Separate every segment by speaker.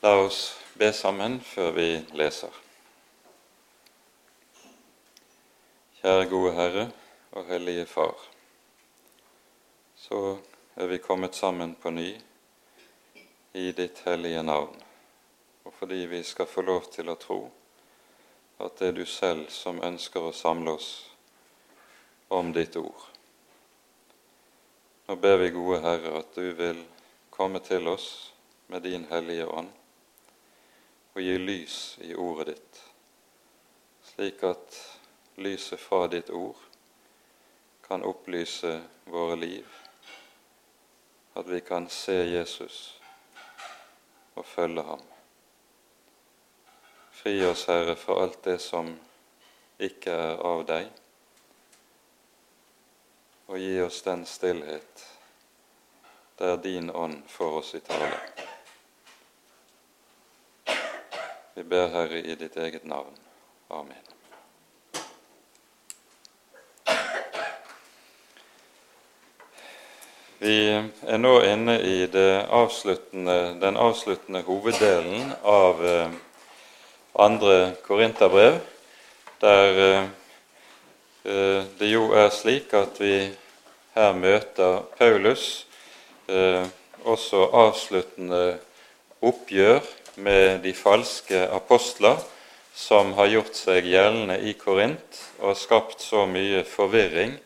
Speaker 1: La oss be sammen før vi leser. Kjære gode Herre og Hellige Far. Så er vi kommet sammen på ny i ditt hellige navn, og fordi vi skal få lov til å tro at det er du selv som ønsker å samle oss om ditt ord. Nå ber vi, gode Herre, at du vil komme til oss med din Hellige Ånd og gi lys i ordet ditt, slik at lyset fra ditt ord kan opplyse våre liv, at vi kan se Jesus og følge ham. Fri oss, Herre, fra alt det som ikke er av deg, og gi oss den stillhet der din ånd får oss i tale. Vi ber, Herre, i ditt eget navn. Amen. Vi er nå inne i avsluttende, den avsluttende hoveddelen av eh, andre korinterbrev, der eh, eh, det jo er slik at vi her møter Paulus også avsluttende oppgjør med de falske apostler som har gjort seg gjeldende i Korint og skapt så mye forvirring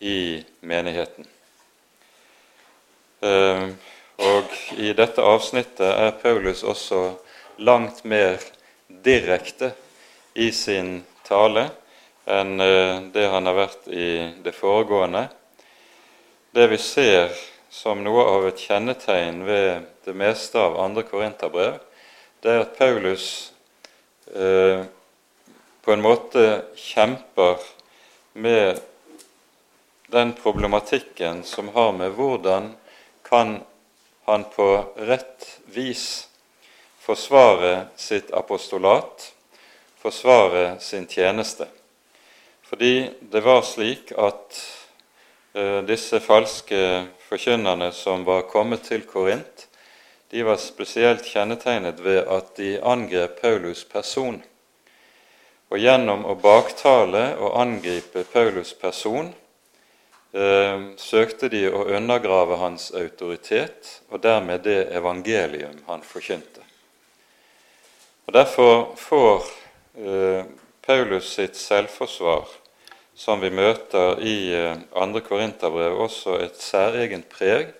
Speaker 1: i menigheten. Ehm, og i dette avsnittet er Paulus også langt mer direkte i sin tale enn eh, det han har vært i det foregående. Det vi ser som noe av et kjennetegn ved det meste av andre korinterbrev, det er at Paulus eh, på en måte kjemper med den problematikken som har med hvordan kan han på rett vis forsvare sitt apostolat, forsvare sin tjeneste. Fordi det var slik at eh, disse falske forkynnerne som var kommet til Korint, de var spesielt kjennetegnet ved at de angrep Paulus' person. Og gjennom å baktale og angripe Paulus' person eh, søkte de å undergrave hans autoritet og dermed det evangelium han forkynte. Og Derfor får eh, Paulus sitt selvforsvar, som vi møter i eh, 2. Korinterbrev, også et særegent preg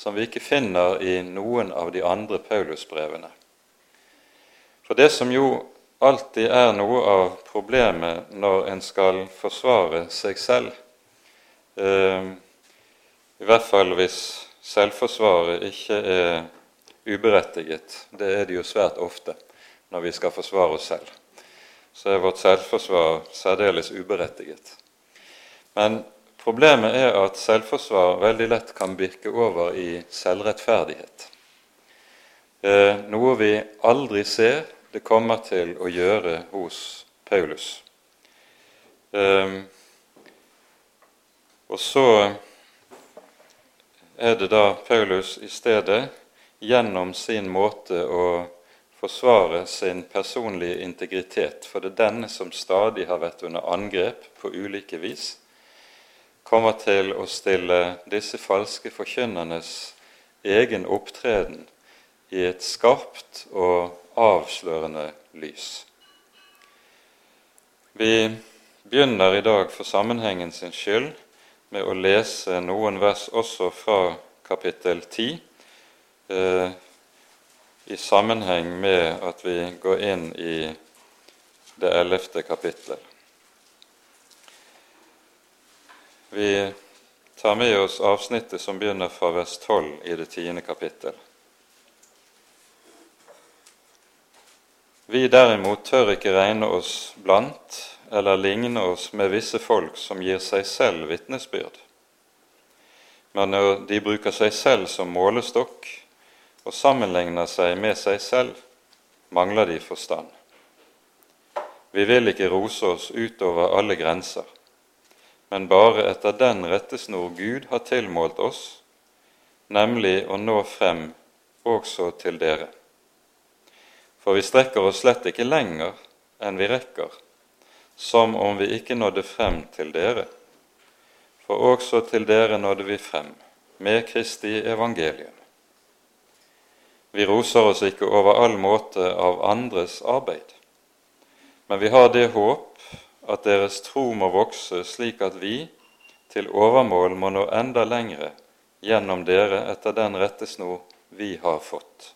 Speaker 1: som vi ikke finner i noen av de andre Paulusbrevene. For det som jo alltid er noe av problemet når en skal forsvare seg selv, eh, i hvert fall hvis selvforsvaret ikke er uberettiget, det er det jo svært ofte når vi skal forsvare oss selv, så er vårt selvforsvar særdeles uberettiget. Men Problemet er at selvforsvar veldig lett kan virke over i selvrettferdighet. Eh, noe vi aldri ser det kommer til å gjøre hos Paulus. Eh, og så er det da Paulus i stedet gjennom sin måte å forsvare sin personlige integritet, for det er denne som stadig har vært under angrep på ulike vis, kommer til å stille disse falske forkynnernes egen opptreden i et skarpt og avslørende lys. Vi begynner i dag for sammenhengen sin skyld med å lese noen vers også fra kapittel 10, eh, i sammenheng med at vi går inn i det ellevte kapittel. Vi tar med oss avsnittet som begynner fra vers 12 i det tiende kapittel. Vi derimot tør ikke regne oss blant eller ligne oss med visse folk som gir seg selv vitnesbyrd. Men når de bruker seg selv som målestokk og sammenligner seg med seg selv, mangler de forstand. Vi vil ikke rose oss utover alle grenser men bare etter den rettesnor Gud har tilmålt oss, nemlig å nå frem også til dere. For vi strekker oss slett ikke lenger enn vi rekker, som om vi ikke nådde frem til dere. For også til dere nådde vi frem, med Kristi evangelium. Vi roser oss ikke over all måte av andres arbeid, men vi har det håp at deres tro må vokse slik at vi til overmål må nå enda lengre gjennom dere etter den rettesnor vi har fått.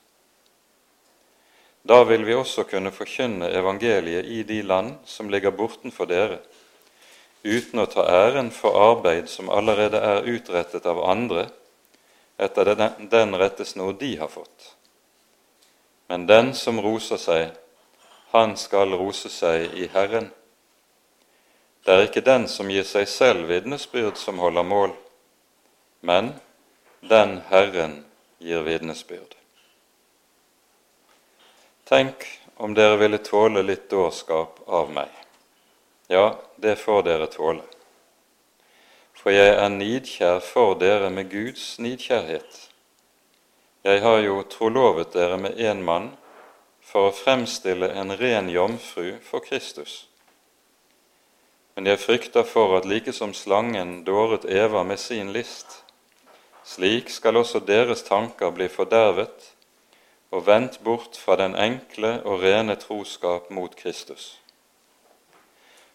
Speaker 1: Da vil vi også kunne forkynne evangeliet i de land som ligger bortenfor dere, uten å ta æren for arbeid som allerede er utrettet av andre etter den, rettesnor de har fått. Men den som roser seg, han skal rose seg i Herren. Det er ikke den som gir seg selv vitnesbyrd, som holder mål, men den Herren gir vitnesbyrd. Tenk om dere ville tåle litt dårskap av meg. Ja, det får dere tåle. For jeg er nidkjær for dere med Guds nidkjærhet. Jeg har jo trolovet dere med én mann for å fremstille en ren jomfru for Kristus. Men jeg frykter for at like som slangen dåret Eva med sin list, slik skal også deres tanker bli fordervet og vendt bort fra den enkle og rene troskap mot Kristus.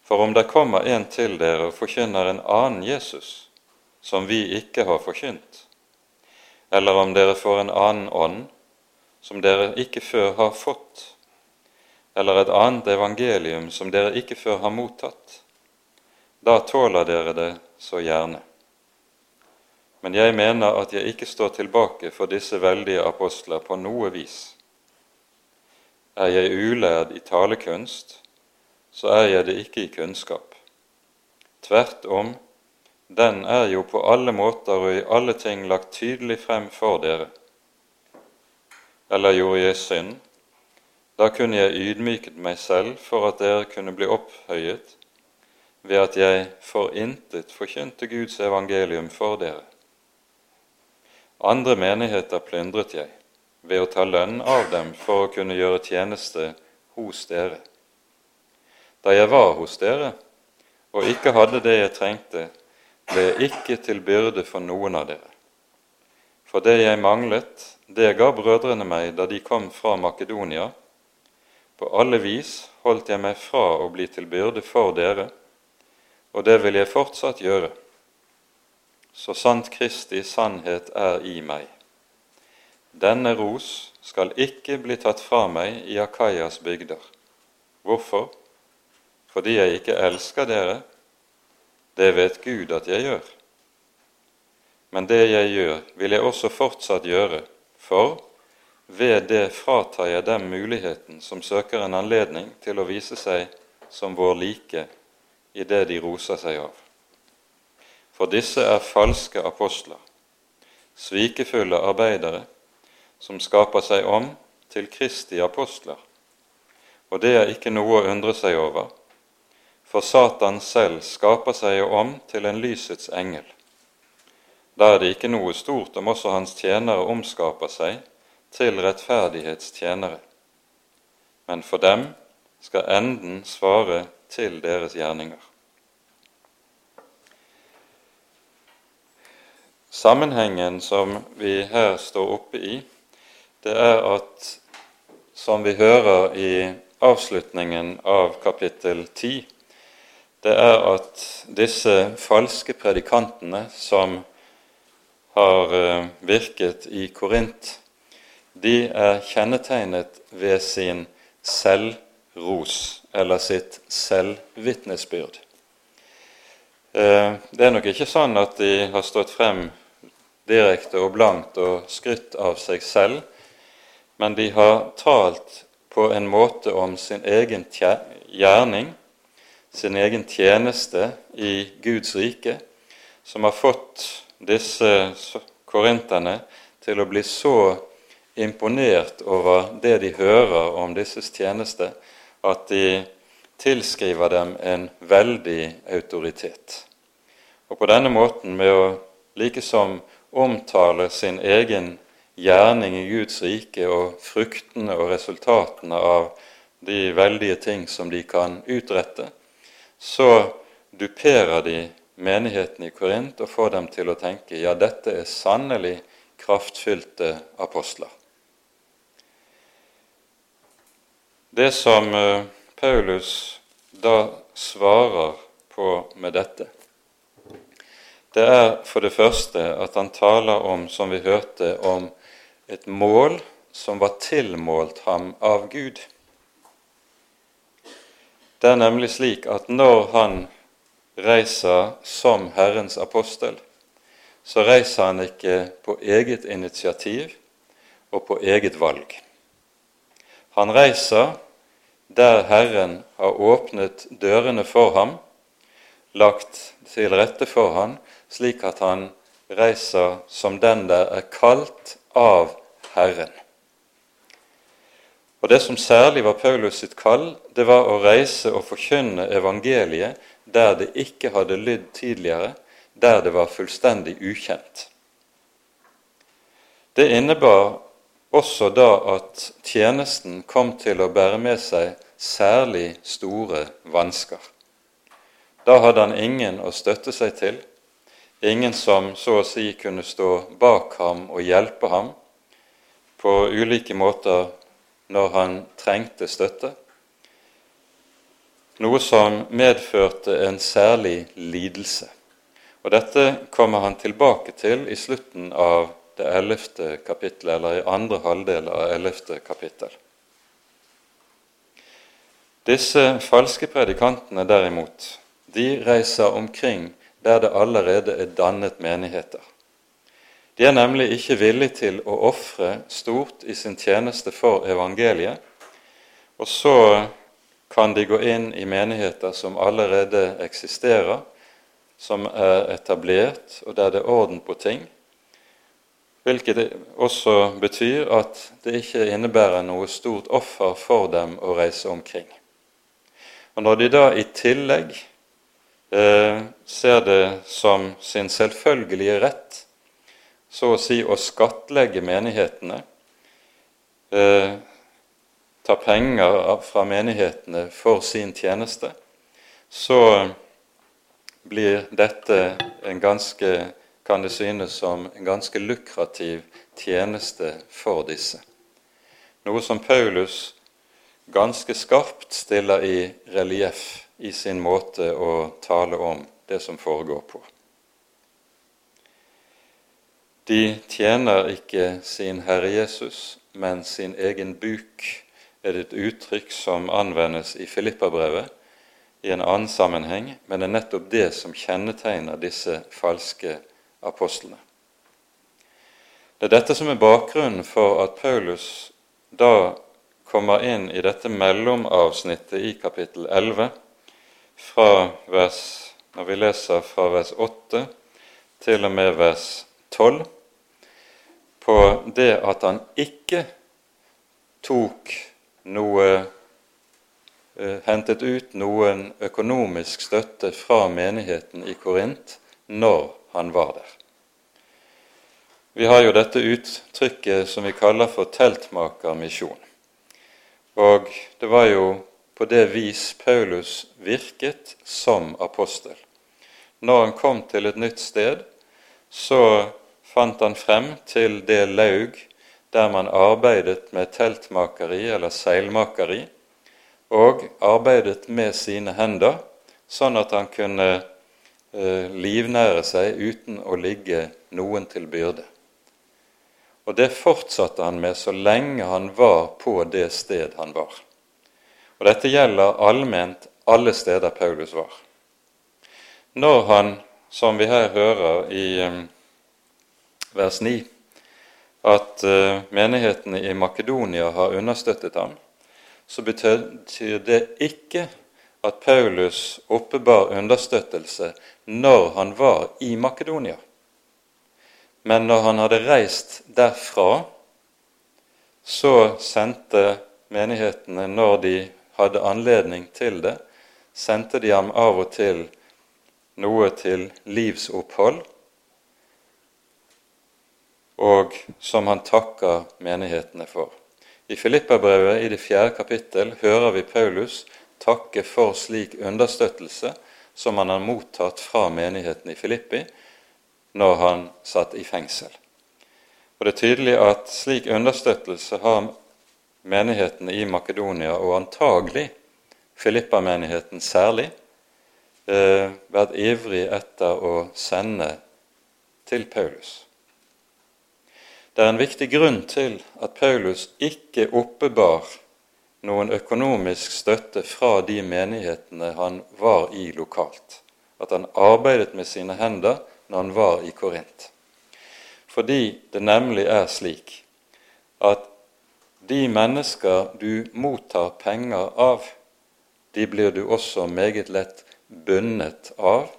Speaker 1: For om det kommer en til dere og forkynner en annen Jesus, som vi ikke har forkynt, eller om dere får en annen ånd som dere ikke før har fått, eller et annet evangelium som dere ikke før har mottatt, da tåler dere det så gjerne. Men jeg mener at jeg ikke står tilbake for disse veldige apostler på noe vis. Er jeg ulærd i talekunst, så er jeg det ikke i kunnskap. Tvert om den er jo på alle måter og i alle ting lagt tydelig frem for dere. Eller gjorde jeg synd? Da kunne jeg ydmyket meg selv for at dere kunne bli opphøyet ved at jeg for intet forkynte Guds evangelium for dere. Andre menigheter plyndret jeg ved å ta lønn av dem for å kunne gjøre tjeneste hos dere. Da jeg var hos dere og ikke hadde det jeg trengte, ble ikke til byrde for noen av dere. For det jeg manglet, det ga brødrene meg da de kom fra Makedonia. På alle vis holdt jeg meg fra å bli til byrde for dere, og det vil jeg fortsatt gjøre, så sant Kristi sannhet er i meg. Denne ros skal ikke bli tatt fra meg i Akaias bygder. Hvorfor? Fordi jeg ikke elsker dere, det vet Gud at jeg gjør. Men det jeg gjør, vil jeg også fortsatt gjøre, for ved det fratar jeg dem muligheten som søker en anledning til å vise seg som vår like i det de roser seg av. For disse er falske apostler, svikefulle arbeidere, som skaper seg om til Kristi apostler. Og det er ikke noe å undre seg over, for Satan selv skaper seg jo om til en lysets engel. Da er det ikke noe stort om også hans tjenere omskaper seg til rettferdighetstjenere. Men for dem skal enden svare til deres gjerninger. Sammenhengen som vi her står oppe i, det er at, som vi hører i avslutningen av kapittel 10, det er at disse falske predikantene som har eh, virket i Korint, de er kjennetegnet ved sin selvros, eller sitt selvvitnesbyrd. Eh, det er nok ikke sånn at de har stått frem direkte og blankt og skrytt av seg selv, men de har talt på en måte om sin egen gjerning sin egen tjeneste i Guds rike, som har fått disse korinterne til å bli så imponert over det de hører om disses tjeneste, at de tilskriver dem en veldig autoritet. Og på denne måten, med å likesom omtale sin egen gjerning i Guds rike og fruktene og resultatene av de veldige ting som de kan utrette, så duperer de menigheten i Korint og får dem til å tenke ja, dette er sannelig kraftfylte apostler. Det som eh, Paulus da svarer på med dette, det er for det første at han taler om, som vi hørte, om et mål som var tilmålt ham av Gud. Det er nemlig slik at når han reiser som Herrens apostel, så reiser han ikke på eget initiativ og på eget valg. Han reiser der Herren har åpnet dørene for ham, lagt til rette for ham, slik at han reiser som den der er kalt av Herren. Og Det som særlig var Paulus sitt kall, det var å reise og forkynne evangeliet der det ikke hadde lydd tidligere, der det var fullstendig ukjent. Det innebar også da at tjenesten kom til å bære med seg særlig store vansker. Da hadde han ingen å støtte seg til, ingen som så å si kunne stå bak ham og hjelpe ham på ulike måter når han trengte støtte, noe som medførte en særlig lidelse. Og Dette kommer han tilbake til i slutten av det ellevte kapittelet, eller i andre halvdel av ellevte kapittel. Disse falske predikantene derimot, de reiser omkring der det allerede er dannet menigheter. De er nemlig ikke villige til å ofre stort i sin tjeneste for evangeliet, og så kan de gå inn i menigheter som allerede eksisterer, som er etablert, og der det er orden på ting, hvilket også betyr at det ikke innebærer noe stort offer for dem å reise omkring. Og Når de da i tillegg eh, ser det som sin selvfølgelige rett så å si å skattlegge menighetene, eh, ta penger fra menighetene for sin tjeneste, så blir dette en ganske, kan det synes som, en ganske lukrativ tjeneste for disse. Noe som Paulus ganske skarpt stiller i relieff i sin måte å tale om det som foregår på. De tjener ikke sin Herre Jesus, men sin egen buk, er det et uttrykk som anvendes i Filippabrevet i en annen sammenheng, men det er nettopp det som kjennetegner disse falske apostlene. Det er dette som er bakgrunnen for at Paulus da kommer inn i dette mellomavsnittet i kapittel 11, fra vers, når vi leser fra vers 8 til og med vers 12 på det at han ikke tok noe eh, hentet ut noen økonomisk støtte fra menigheten i Korint når han var der. Vi har jo dette uttrykket som vi kaller for teltmakermisjon. Og det var jo på det vis Paulus virket som apostel. Når han kom til et nytt sted, så fant han frem til det laug der man arbeidet med teltmakeri eller seilmakeri, og arbeidet med sine hender, sånn at han kunne eh, livnære seg uten å ligge noen til byrde. Og det fortsatte han med så lenge han var på det sted han var. Og dette gjelder allment alle steder Paulus var. Når han, som vi her hører i eh, vers 9, at uh, menighetene i Makedonia har understøttet ham, så betyr det ikke at Paulus oppebar understøttelse når han var i Makedonia. Men når han hadde reist derfra, så sendte menighetene, når de hadde anledning til det, sendte de ham av og til noe til livsopphold og som han takker menighetene for. I Filippabrevet i det fjerde kapittel hører vi Paulus takke for slik understøttelse som han har mottatt fra menigheten i Filippi når han satt i fengsel. Og Det er tydelig at slik understøttelse har menighetene i Makedonia, og antagelig Filippa-menigheten særlig, eh, vært ivrig etter å sende til Paulus. Det er en viktig grunn til at Paulus ikke oppebar noen økonomisk støtte fra de menighetene han var i lokalt. At han arbeidet med sine hender når han var i Korint. Fordi det nemlig er slik at de mennesker du mottar penger av, de blir du også meget lett bundet av.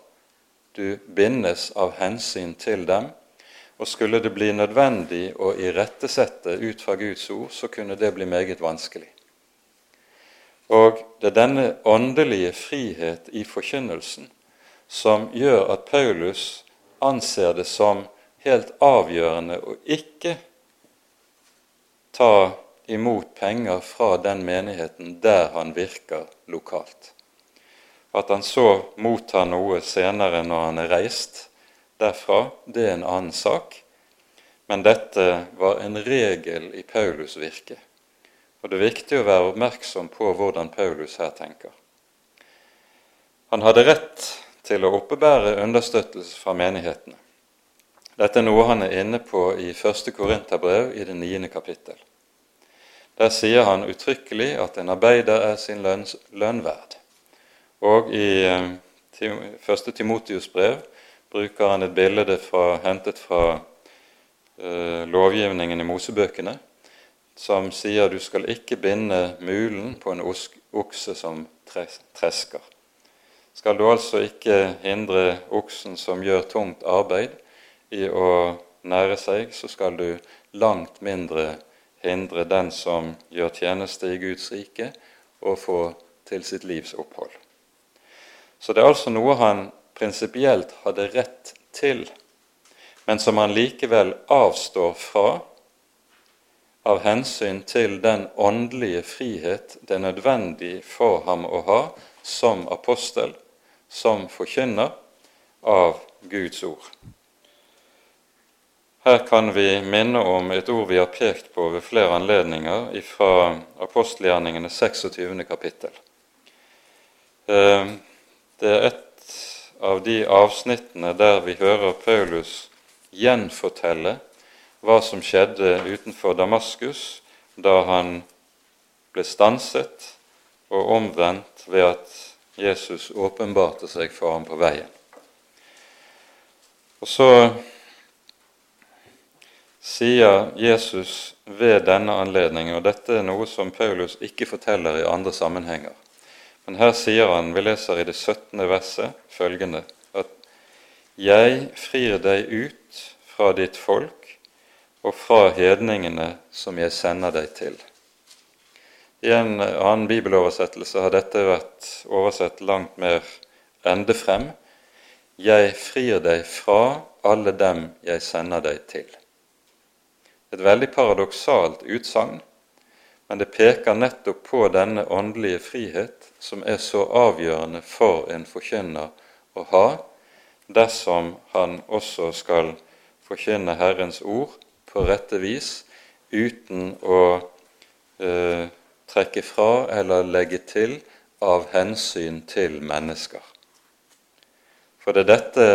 Speaker 1: Du bindes av hensyn til dem. Og skulle det bli nødvendig å irettesette ut fra Guds ord, så kunne det bli meget vanskelig. Og det er denne åndelige frihet i forkynnelsen som gjør at Paulus anser det som helt avgjørende å ikke ta imot penger fra den menigheten der han virker lokalt. At han så mottar noe senere når han er reist derfra, det er en annen sak. Men dette var en regel i Paulus' virke. Og det er viktig å være oppmerksom på hvordan Paulus her tenker. Han hadde rett til å oppebære understøttelse fra menighetene. Dette er noe han er inne på i 1. Korinterbrev i det niende kapittel. Der sier han uttrykkelig at en arbeider er sin lønn verd. Og i 1. Eh, Timotius brev bruker han et bilde fra, hentet fra eh, lovgivningen i Mosebøkene, som sier du skal ikke binde mulen på en okse som tresker. Skal du altså ikke hindre oksen som gjør tungt arbeid, i å nære seg, så skal du langt mindre hindre den som gjør tjeneste i Guds rike, å få til sitt livs opphold. Så det er altså noe han prinsipielt hadde rett til, men som han likevel avstår fra av hensyn til den åndelige frihet det er nødvendig for ham å ha som apostel, som forkynner av Guds ord. Her kan vi minne om et ord vi har pekt på ved flere anledninger fra apostelgjerningene 26. kapittel. Eh, det er et av de avsnittene der vi hører Paulus gjenfortelle hva som skjedde utenfor Damaskus da han ble stanset og omvendt ved at Jesus åpenbarte seg for ham på veien. Og så sier Jesus ved denne anledningen, og dette er noe som Paulus ikke forteller i andre sammenhenger, men her sier han, vi leser i det 17. verset, følgende at jeg frir deg ut fra ditt folk og fra hedningene som jeg sender deg til. I en annen bibeloversettelse har dette vært oversett langt mer ende frem. Jeg frir deg fra alle dem jeg sender deg til. Et veldig paradoksalt utsagn, men det peker nettopp på denne åndelige frihet som er så avgjørende for en forkynner å ha dersom han også skal forkynne Herrens ord på rette vis uten å eh, trekke fra eller legge til av hensyn til mennesker. For det er dette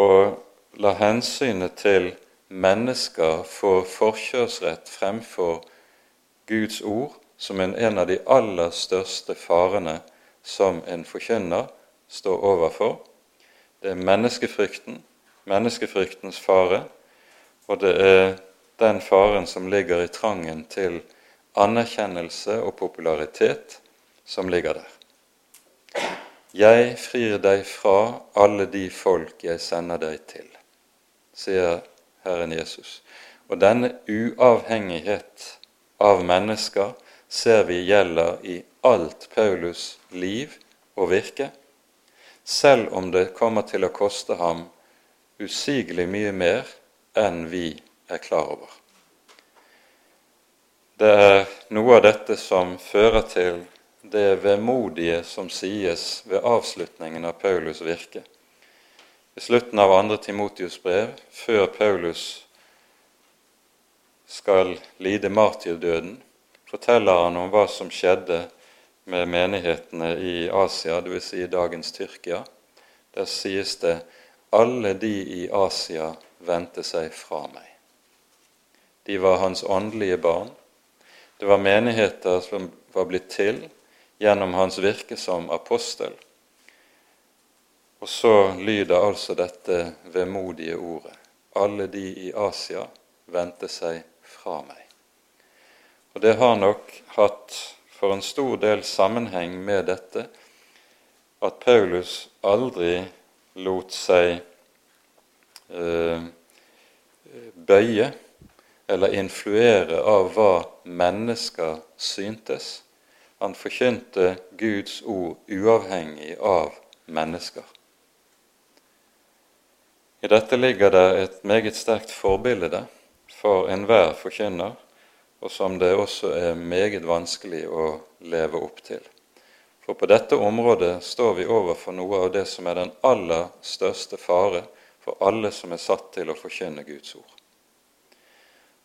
Speaker 1: å la hensynet til mennesker få forkjørsrett fremfor Guds ord som en, en av de aller største farene som en forkynner står overfor. Det er menneskefrykten, menneskefryktens fare, og det er den faren som ligger i trangen til anerkjennelse og popularitet, som ligger der. Jeg frir deg fra alle de folk jeg sender deg til, sier Herren Jesus. Og denne uavhengighet av mennesker ser vi gjelder i alt Paulus' liv og virke, selv om det kommer til å koste ham usigelig mye mer enn vi er klar over. Det er noe av dette som fører til det vemodige som sies ved avslutningen av Paulus' virke. I slutten av 2. Timotius brev, før Paulus skal lide martyrdøden, forteller han om hva som skjedde med menighetene i Asia, dvs. Si dagens Tyrkia. Der sies det alle de i Asia vendte seg fra meg. De var hans åndelige barn. Det var menigheter som var blitt til gjennom hans virke som apostel. Og så lyder altså dette vemodige ordet. Alle de i Asia vendte seg fra meg. Og det har nok hatt for en stor del sammenheng med dette at Paulus aldri lot seg eh, bøye eller influere av hva mennesker syntes. Han forkynte Guds ord uavhengig av mennesker. I dette ligger det et meget sterkt forbilde for enhver forkynner, og som det også er meget vanskelig å leve opp til. For på dette området står vi overfor noe av det som er den aller største fare for alle som er satt til å forkynne Guds ord.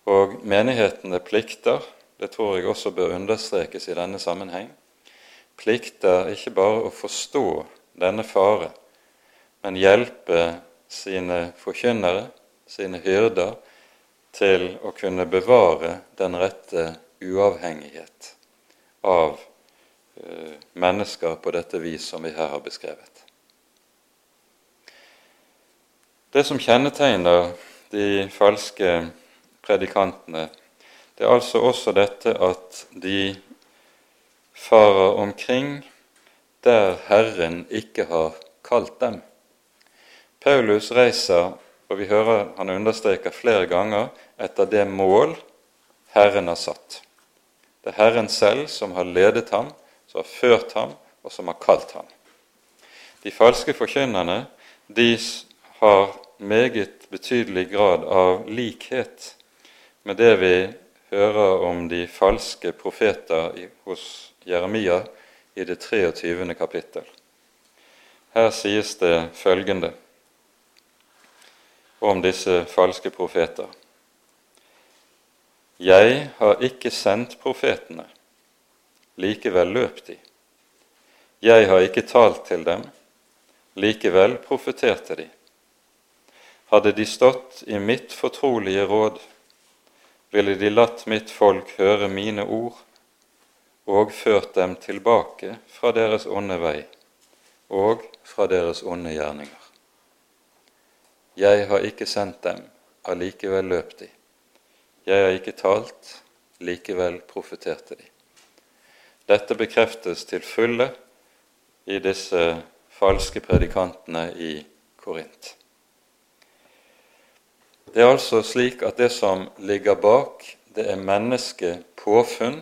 Speaker 1: Og menighetene plikter det tror jeg også bør understrekes i denne sammenheng, plikter ikke bare å forstå denne fare, men hjelpe sine forkynnere, sine hyrder, til å kunne bevare den rette uavhengighet av uh, mennesker på dette vis som vi her har beskrevet. Det som kjennetegner de falske predikantene, det er altså også dette at de farer omkring der Herren ikke har kalt dem. Paulus reiser, og vi hører han understreker flere ganger, etter det mål Herren har satt. Det er Herren selv som har ledet ham, som har ført ham, og som har kalt ham. De falske forkynnerne de har meget betydelig grad av likhet med det vi hører om de falske profeter hos Jeremia i det 23. kapittel. Her sies det følgende om disse falske profeter. Jeg har ikke sendt profetene, likevel løp de. Jeg har ikke talt til dem, likevel profeterte de. Hadde de stått i mitt fortrolige råd, ville de latt mitt folk høre mine ord og ført dem tilbake fra deres onde vei og fra deres onde gjerninger. Jeg har ikke sendt dem, allikevel løp de. Jeg har ikke talt, likevel profeterte de. Dette bekreftes til fulle i disse falske predikantene i Korint. Det er altså slik at det som ligger bak, det er menneskepåfunn,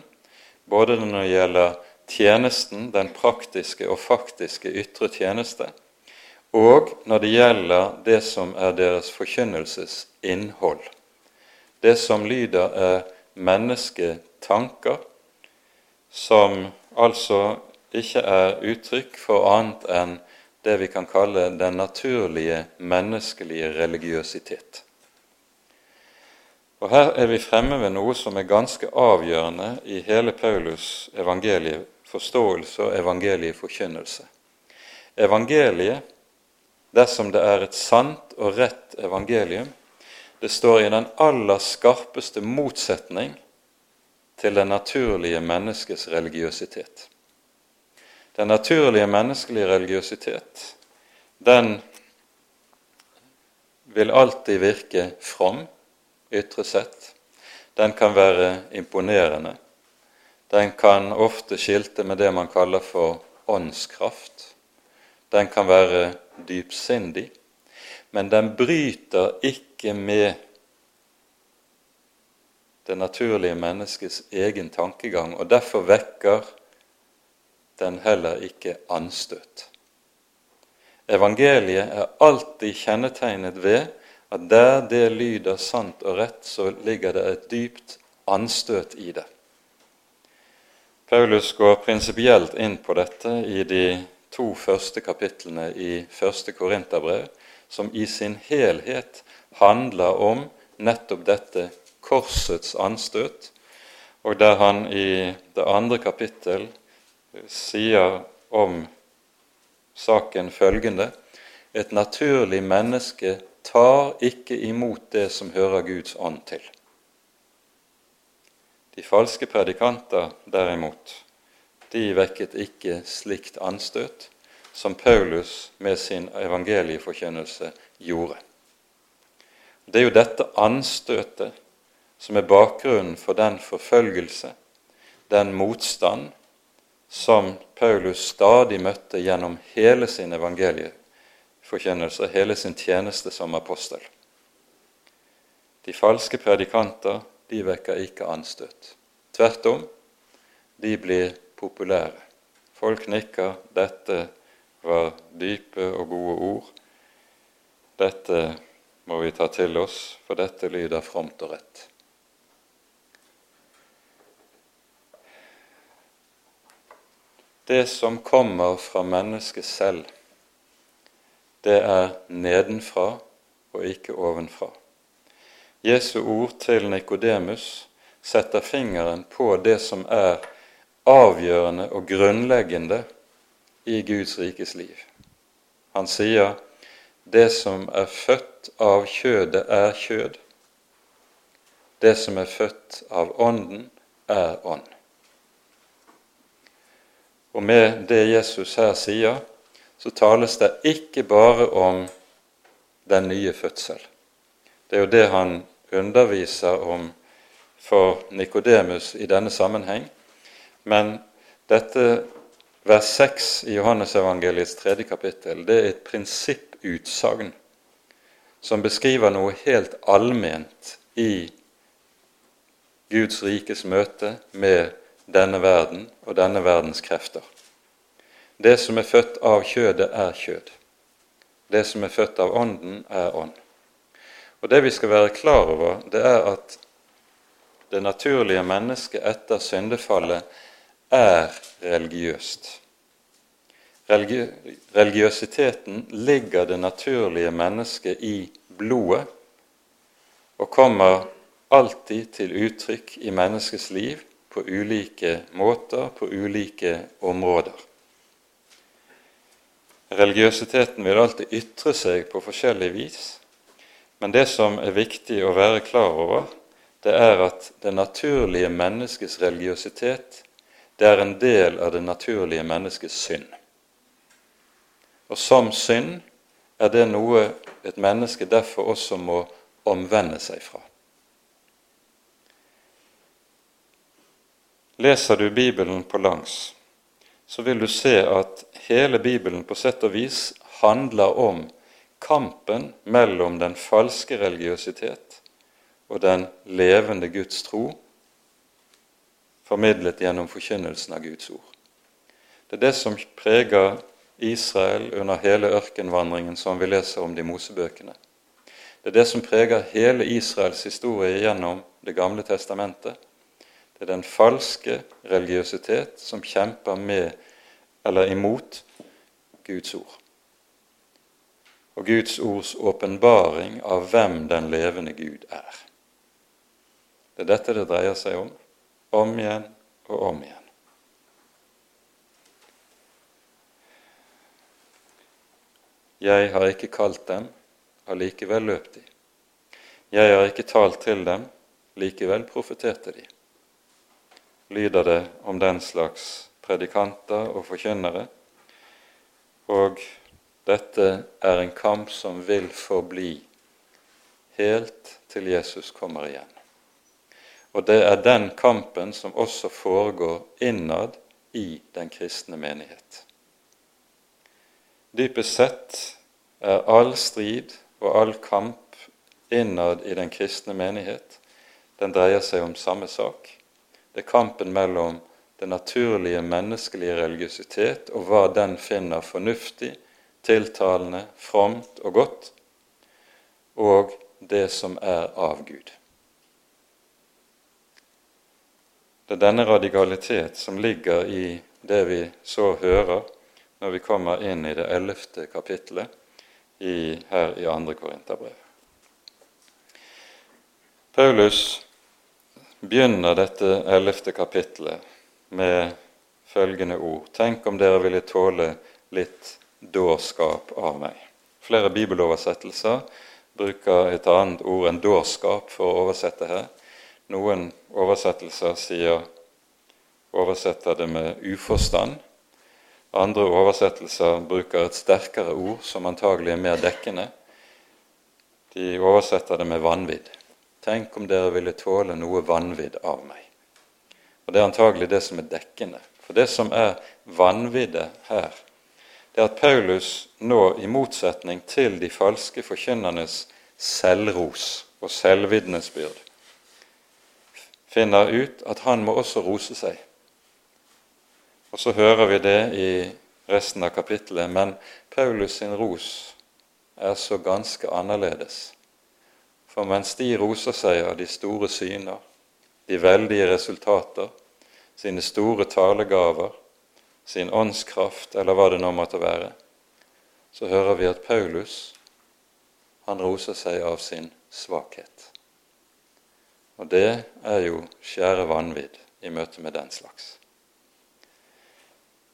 Speaker 1: både når det gjelder tjenesten, den praktiske og faktiske ytre tjeneste, og når det gjelder det som er deres forkynnelsesinnhold. Det som lyder, er mennesketanker, som altså ikke er uttrykk for annet enn det vi kan kalle den naturlige menneskelige religiøsitet. Og Her er vi fremme ved noe som er ganske avgjørende i hele Paulus' evangelieforståelse og evangelieforkynnelse. Evangeliet, dersom det er et sant og rett evangelium, det står i den aller skarpeste motsetning til det naturlige menneskets religiøsitet. Den naturlige menneskelige religiøsitet, den vil alltid virke from, ytre sett. Den kan være imponerende. Den kan ofte skilte med det man kaller for åndskraft. Den kan være dypsindig, men den bryter ikke med det naturlige menneskets egen tankegang, og derfor vekker den heller ikke anstøt. Evangeliet er alltid kjennetegnet ved at der det lyder sant og rett, så ligger det et dypt anstøt i det. Paulus går prinsipielt inn på dette i de to første kapitlene i første Korinterbrev, som i sin helhet handler om nettopp dette korsets anstøt, og der han i det andre kapittel sier om saken følgende Et naturlig menneske tar ikke imot det som hører Guds ånd til. De falske predikanter, derimot, de vekket ikke slikt anstøt som Paulus med sin evangelieforkynnelse gjorde. Det er jo dette anstøtet som er bakgrunnen for den forfølgelse, den motstand, som Paulus stadig møtte gjennom hele sin evangelieforkjennelse, hele sin tjeneste som apostel. De falske predikanter de vekker ikke anstøt. Tvert om, de blir populære. Folk nikker. Dette var dype og gode ord. Dette må vi ta til oss, for dette lyder fromt og rett. Det som kommer fra mennesket selv, det er nedenfra og ikke ovenfra. Jesu ord til Nikodemus setter fingeren på det som er avgjørende og grunnleggende i Guds rikes liv. Han sier det som er født av kjødet, er kjød. Det som er født av Ånden, er ånd. Og med det Jesus her sier, så tales det ikke bare om den nye fødsel. Det er jo det han underviser om for Nikodemus i denne sammenheng. Men dette vers 6 i Johannesevangeliets tredje kapittel det er et prinsipputsagn som beskriver noe helt allment i Guds rikes møte med denne verden og denne verdens krefter. Det som er født av kjødet, er kjød. Det som er født av Ånden, er ånd. Og Det vi skal være klar over, det er at det naturlige mennesket etter syndefallet er religiøst. Religi religiøsiteten ligger det naturlige mennesket i blodet og kommer alltid til uttrykk i menneskets liv på ulike måter, på ulike områder. Religiøsiteten vil alltid ytre seg på forskjellig vis, men det som er viktig å være klar over, det er at det naturlige menneskets religiøsitet det er en del av det naturlige menneskets synd. Og som synd er det noe et menneske derfor også må omvende seg fra. Leser du Bibelen på langs, så vil du se at hele Bibelen på sett og vis handler om kampen mellom den falske religiøsitet og den levende Guds tro, formidlet gjennom forkynnelsen av Guds ord. Det er det som preger Israel under hele ørkenvandringen som vi leser om de Mosebøkene. Det er det som preger hele Israels historie gjennom Det gamle testamentet. Det er den falske religiøsitet som kjemper med eller imot Guds ord. Og Guds ords åpenbaring av hvem den levende Gud er. Det er dette det dreier seg om, om igjen og om igjen. Jeg har ikke kalt dem, allikevel løp de. Jeg har ikke talt til dem, likevel profeterte de lyder det om den slags predikanter og forkynnere. Og dette er en kamp som vil forbli helt til Jesus kommer igjen. Og det er den kampen som også foregår innad i den kristne menighet. Dypest sett er all strid og all kamp innad i den kristne menighet den dreier seg om samme sak, det er kampen mellom den naturlige menneskelige religiøsitet og hva den finner fornuftig, tiltalende, fromt og godt, og det som er av Gud. Det er denne radikalitet som ligger i det vi så hører når vi kommer inn i det ellevte kapittelet i, her i andre Korinterbrev. Paulus begynner dette ellevte kapittelet med følgende ord.: Tenk om dere ville tåle litt dårskap av meg. Flere bibeloversettelser bruker et annet ord enn dårskap for å oversette her. Noen oversettelser sier, oversetter det med uforstand. Andre oversettelser bruker et sterkere ord som antagelig er mer dekkende. De oversetter det med vanvidd. Tenk om dere ville tåle noe vanvidd av meg. Og Det er antagelig det som er dekkende. For det som er vanviddet her, det er at Paulus nå, i motsetning til de falske forkynnernes selvros og selvvitnesbyrd, finner ut at han må også rose seg. Og så hører vi det i resten av kapittelet, men Paulus sin ros er så ganske annerledes. For mens de roser seg av de store syner, de veldige resultater, sine store talegaver, sin åndskraft, eller hva det nå måtte være, så hører vi at Paulus han roser seg av sin svakhet. Og det er jo skjære vanvidd i møte med den slags.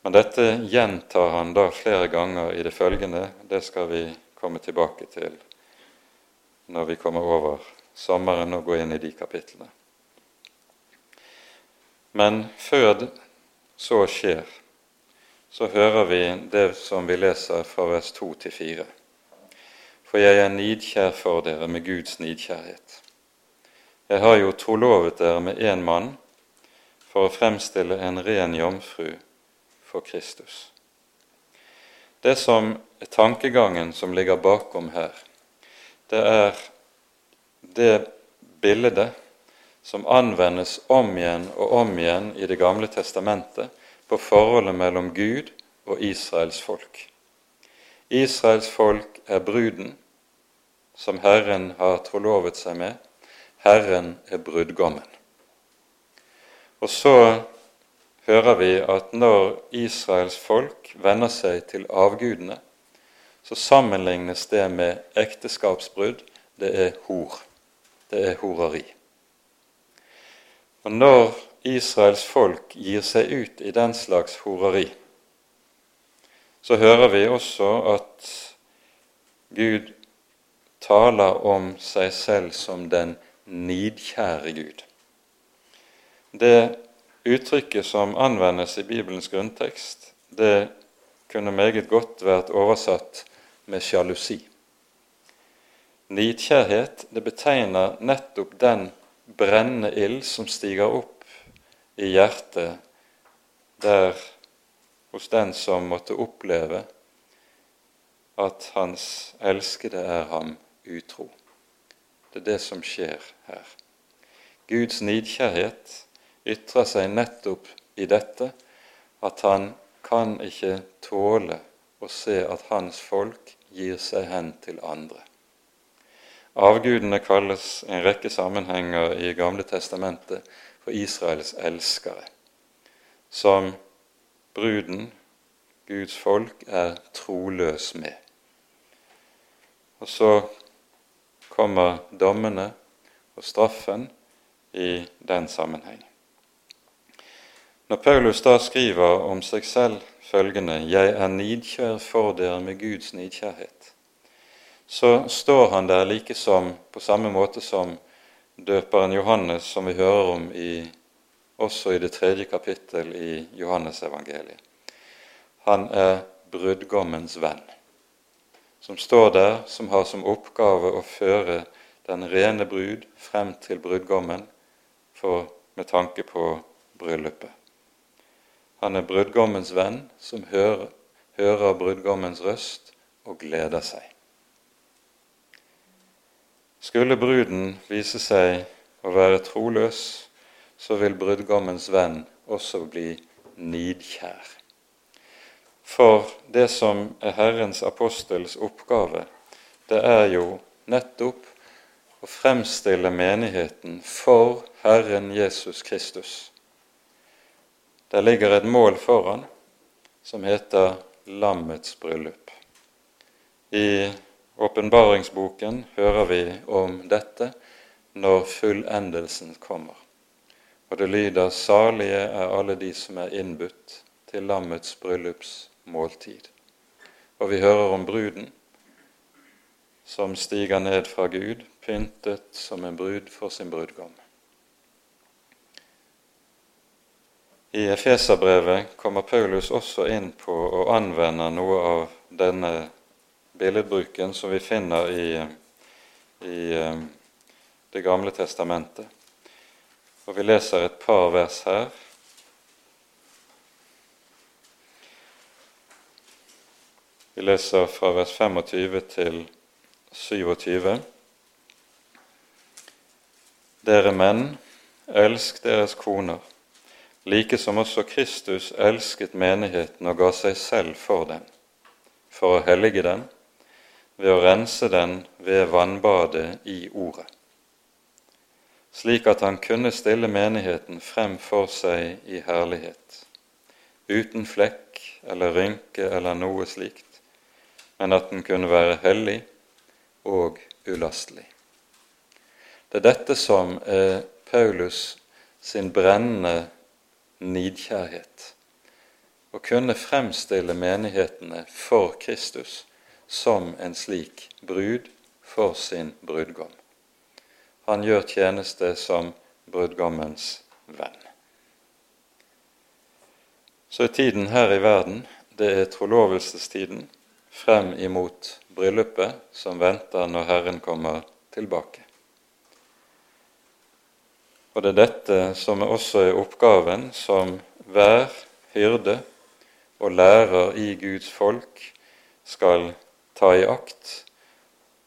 Speaker 1: Men dette gjentar han da flere ganger i det følgende. Det skal vi komme tilbake til når vi kommer over sommeren og går inn i de kapitlene. Men før så skjer, så hører vi det som vi leser fra vers 2 til 4. For jeg er nidkjær for dere med Guds nidkjærhet. Jeg har jo trolovet dere med én mann for å fremstille en ren jomfru for Kristus. Det som er tankegangen som ligger bakom her, det er det bildet som anvendes om igjen og om igjen i Det gamle testamentet på forholdet mellom Gud og Israels folk. Israels folk er bruden, som Herren har trolovet seg med. Herren er brudgommen. Og så hører vi at når Israels folk venner seg til avgudene, så sammenlignes det med ekteskapsbrudd. Det er hor. Det er horeri. Og når Israels folk gir seg ut i den slags horeri, så hører vi også at Gud taler om seg selv som den nidkjære Gud. Det uttrykket som anvendes i Bibelens grunntekst, det kunne meget godt vært oversatt med sjalusi. Nidkjærhet det betegner nettopp den brennende ild som stiger opp i hjertet der hos den som måtte oppleve at hans elskede er ham utro. Det er det som skjer her. Guds nidkjærhet ytrer seg nettopp i dette at han kan ikke tåle å se at hans folk gir seg hen til andre. Avgudene kalles en rekke sammenhenger i Gamle testamentet for Israels elskere, som bruden, Guds folk, er troløs med. Og så kommer dommene og straffen i den sammenheng. Når Paulus da skriver om seg selv følgende 'Jeg er nidkjær for dere med Guds nidkjærhet', så står han der like som på samme måte som døperen Johannes, som vi hører om i, også i det tredje kapittel i Johannesevangeliet. Han er brudgommens venn som står der, som har som oppgave å føre den rene brud frem til brudgommen for, med tanke på bryllupet. Han er brudgommens venn som hører, hører brudgommens røst og gleder seg. Skulle bruden vise seg å være troløs, så vil brudgommens venn også bli nidkjær. For det som er Herrens apostels oppgave, det er jo nettopp å fremstille menigheten for Herren Jesus Kristus. Der ligger et mål foran som heter lammets bryllup. I åpenbaringsboken hører vi om dette når fullendelsen kommer. Og det lyder 'Salige er alle de som er innbudt til lammets bryllupsmåltid'. Og vi hører om bruden som stiger ned fra Gud, pyntet som en brud for sin brudgom. I Efeserbrevet kommer Paulus også inn på å anvende noe av denne billedbruken som vi finner i, i eh, Det gamle testamentet. Og Vi leser et par vers her. Vi leser fra vers 25 til 27. Dere menn, elsk deres koner like som også Kristus elsket menigheten og ga seg selv for den, for å hellige den ved å rense den ved vannbadet i Ordet, slik at han kunne stille menigheten frem for seg i herlighet, uten flekk eller rynke eller noe slikt, men at den kunne være hellig og ulastelig. Det er dette som er Paulus sin brennende nidkjærhet. Å kunne fremstille menighetene for Kristus som en slik brud for sin brudgom. Han gjør tjeneste som brudgommens venn. Så er tiden her i verden det er trolovelsestiden frem imot bryllupet som venter når Herren kommer tilbake. Og det er dette som også er oppgaven som hver hyrde og lærer i Guds folk skal ta i akt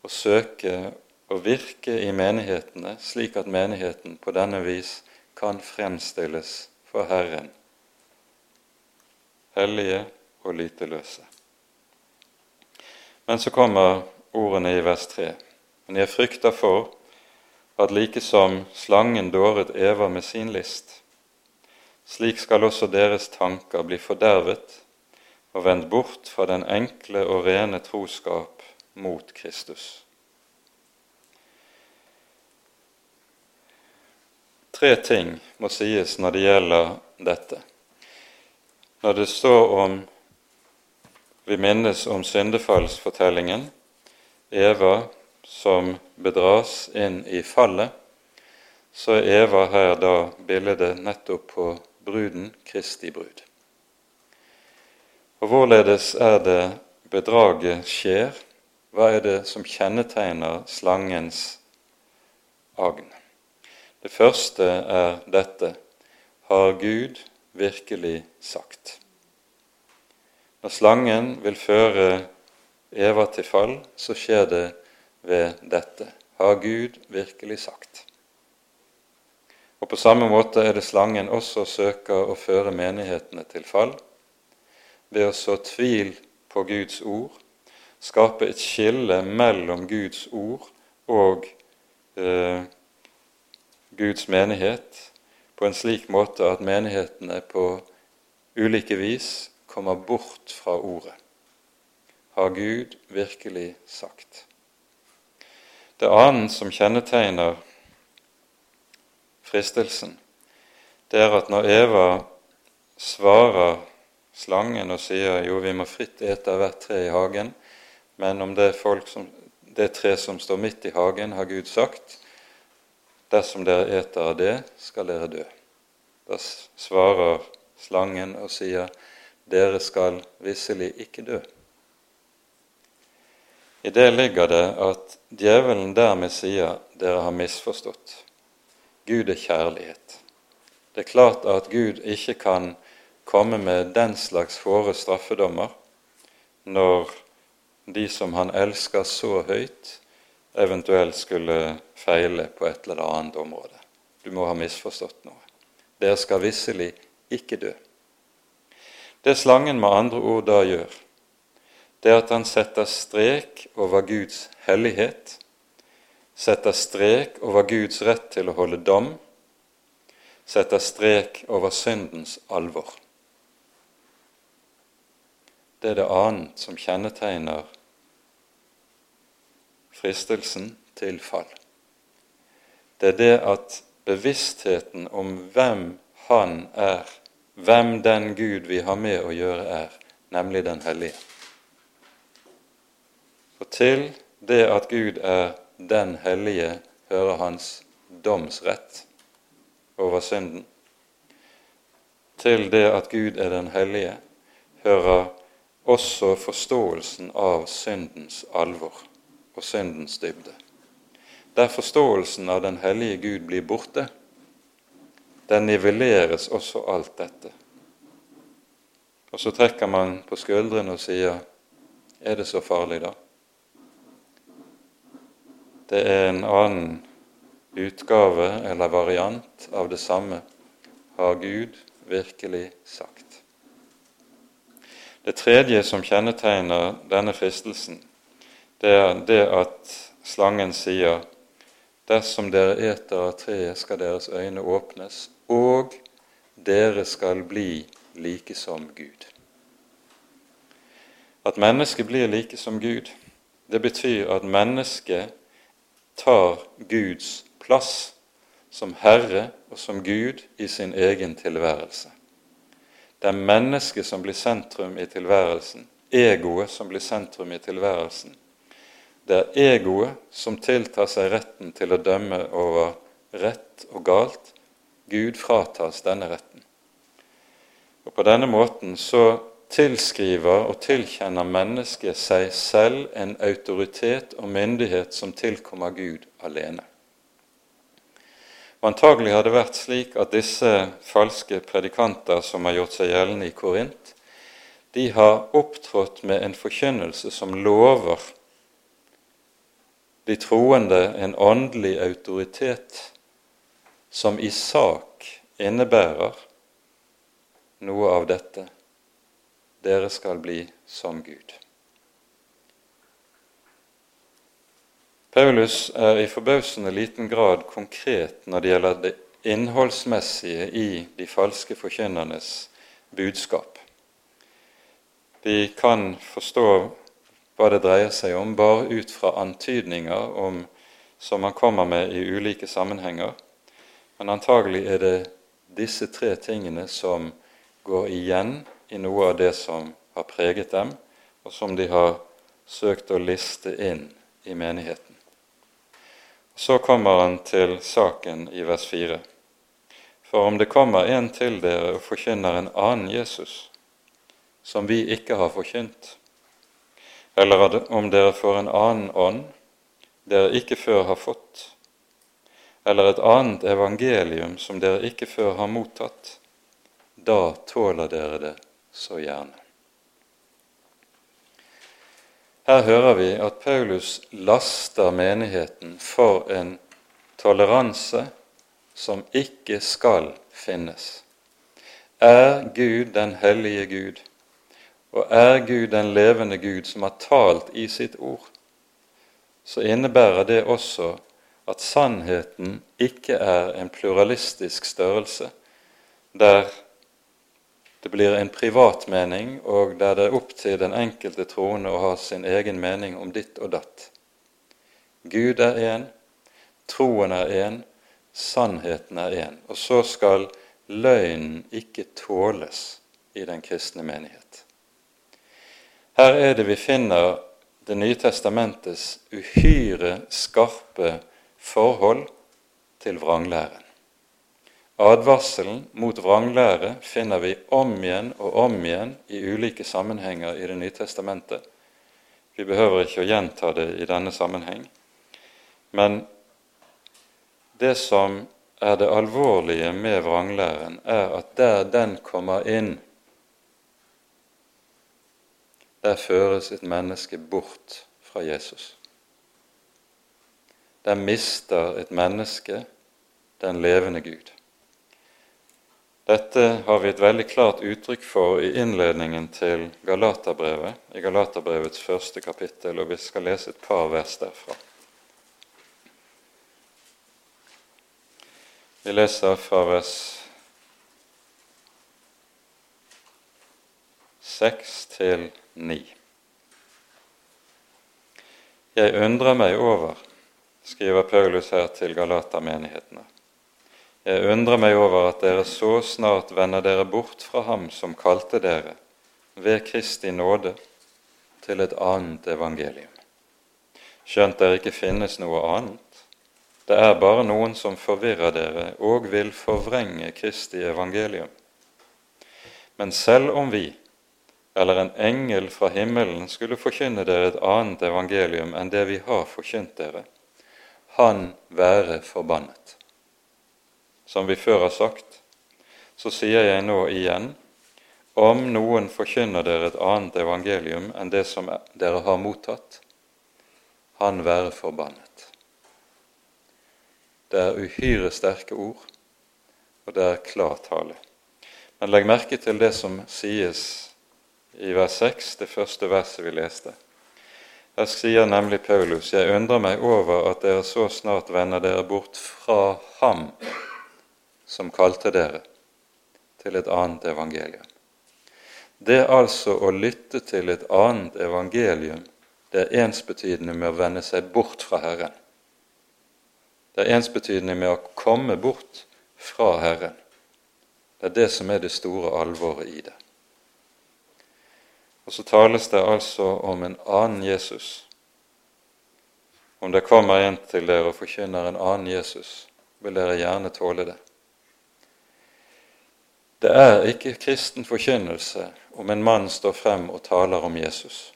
Speaker 1: og søke å virke i menighetene, slik at menigheten på denne vis kan fremstilles for Herren, hellige og lyteløse. Men så kommer ordene i vers 3. Men jeg frykter for at like som slangen dåret Eva med sin list, slik skal også deres tanker bli fordervet og vendt bort fra den enkle og rene troskap mot Kristus. Tre ting må sies når det gjelder dette. Når det står om Vi minnes om syndefallsfortellingen. Eva som bedras inn i fallet, så er Eva her da bildet nettopp på bruden, Kristi brud. Og hvorledes er det bedraget skjer? Hva er det som kjennetegner slangens agn? Det første er dette har Gud virkelig sagt. Når slangen vil føre Eva til fall, så skjer det ved dette har Gud virkelig sagt. Og På samme måte er det slangen også søker å føre menighetene til fall ved å så tvil på Guds ord, skape et skille mellom Guds ord og eh, Guds menighet på en slik måte at menighetene på ulike vis kommer bort fra ordet. Har Gud virkelig sagt? Det annet som kjennetegner fristelsen, det er at når Eva svarer slangen og sier jo, vi må fritt ete av hvert tre i hagen, men om det, som, det tre som står midt i hagen, har Gud sagt, dersom dere eter av det, skal dere dø. Da svarer slangen og sier, dere skal visselig ikke dø. I det ligger det at djevelen dermed sier dere har misforstått. Gud er kjærlighet. Det er klart at Gud ikke kan komme med den slags hårde straffedommer når de som han elsker så høyt, eventuelt skulle feile på et eller annet område. Du må ha misforstått noe. Dere skal visselig ikke dø. Det slangen med andre ord da gjør, det er at han setter strek over Guds hellighet setter strek over Guds rett til å holde dom, setter strek over syndens alvor. Det er det annet som kjennetegner fristelsen til fall. Det er det at bevisstheten om hvem Han er, hvem den Gud vi har med å gjøre, er, nemlig den hellige. Og til det at Gud er den hellige, hører hans domsrett over synden. Til det at Gud er den hellige, hører også forståelsen av syndens alvor og syndens dybde. Der forståelsen av den hellige Gud blir borte, der nivelleres også alt dette. Og så trekker man på skuldrene og sier er det så farlig, da? Det er en annen utgave eller variant av det samme, har Gud virkelig sagt. Det tredje som kjennetegner denne fristelsen, det er det at slangen sier Dersom dere eter av treet, skal deres øyne åpnes, og dere skal bli like som Gud. At mennesket blir like som Gud, det betyr at mennesket tar Guds plass som Herre og som Gud i sin egen tilværelse. Det er mennesket som blir sentrum i tilværelsen, egoet som blir sentrum i tilværelsen. Det er egoet som tiltar seg retten til å dømme over rett og galt. Gud fratas denne retten. Og På denne måten så tilskriver og tilkjenner mennesket seg selv en autoritet og myndighet som tilkommer Gud alene. Antagelig har det vært slik at disse falske predikanter som har gjort seg gjeldende i Korint, de har opptrådt med en forkynnelse som lover de troende en åndelig autoritet som i sak innebærer noe av dette dere skal bli som Gud. Paulus er i forbausende liten grad konkret når det gjelder det innholdsmessige i de falske forkynnernes budskap. Vi kan forstå hva det dreier seg om, bare ut fra antydninger om, som han kommer med i ulike sammenhenger. Men antagelig er det disse tre tingene som går igjen i noe av det som har preget dem, og som de har søkt å liste inn i menigheten. Så kommer han til saken i vers 4. For om det kommer en til dere og forkynner en annen Jesus, som vi ikke har forkynt, eller om dere får en annen ånd dere ikke før har fått, eller et annet evangelium som dere ikke før har mottatt, da tåler dere det så gjerne. Her hører vi at Paulus laster menigheten for en toleranse som ikke skal finnes. Er Gud den hellige Gud, og er Gud den levende Gud som har talt i sitt ord, så innebærer det også at sannheten ikke er en pluralistisk størrelse der det blir en privat mening, og der det er opp til den enkelte troende å ha sin egen mening om ditt og datt. Gud er én, troen er én, sannheten er én. Og så skal løgnen ikke tåles i den kristne menighet. Her er det vi finner Det nye testamentets uhyre skarpe forhold til vranglæren. Advarselen mot vranglære finner vi om igjen og om igjen i ulike sammenhenger i Det nye testamentet. Vi behøver ikke å gjenta det i denne sammenheng. Men det som er det alvorlige med vranglæren, er at der den kommer inn, der føres et menneske bort fra Jesus. Der mister et menneske den levende Gud. Dette har vi et veldig klart uttrykk for i innledningen til Galaterbrevet, i Galaterbrevets første kapittel, og vi skal lese et par vers derfra. Vi leser fra vers 6 til 9. Jeg undrer meg over, skriver Paulus her til Galatermenighetene, jeg undrer meg over at dere så snart vender dere bort fra ham som kalte dere, ved Kristi nåde, til et annet evangelium. Skjønt der ikke finnes noe annet. Det er bare noen som forvirrer dere og vil forvrenge Kristi evangelium. Men selv om vi, eller en engel fra himmelen, skulle forkynne dere et annet evangelium enn det vi har forkynt dere, han være forbannet. Som vi før har sagt, så sier jeg nå igjen om noen forkynner dere et annet evangelium enn det som dere har mottatt, han være forbannet. Det er uhyre sterke ord, og det er klar tale. Men legg merke til det som sies i vers 6, det første verset vi leste. Her sier nemlig Paulus.: Jeg undrer meg over at dere så snart vender dere bort fra ham som kalte dere, til et annet evangelium. Det altså å lytte til et annet evangelium, det er ensbetydende med å vende seg bort fra Herren. Det er ensbetydende med å komme bort fra Herren. Det er det som er det store alvoret i det. Og så tales det altså om en annen Jesus. Om det kommer en til dere og forkynner en annen Jesus, vil dere gjerne tåle det. Det er ikke kristen forkynnelse om en mann står frem og taler om Jesus.